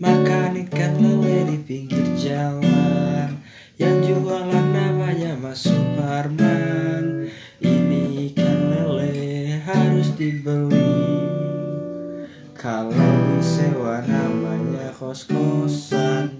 Makan ikan lele di pinggir jalan. Yang jualan namanya Mas Suparman. Ini ikan lele harus dibeli. Kalau disewa namanya kos-kosan.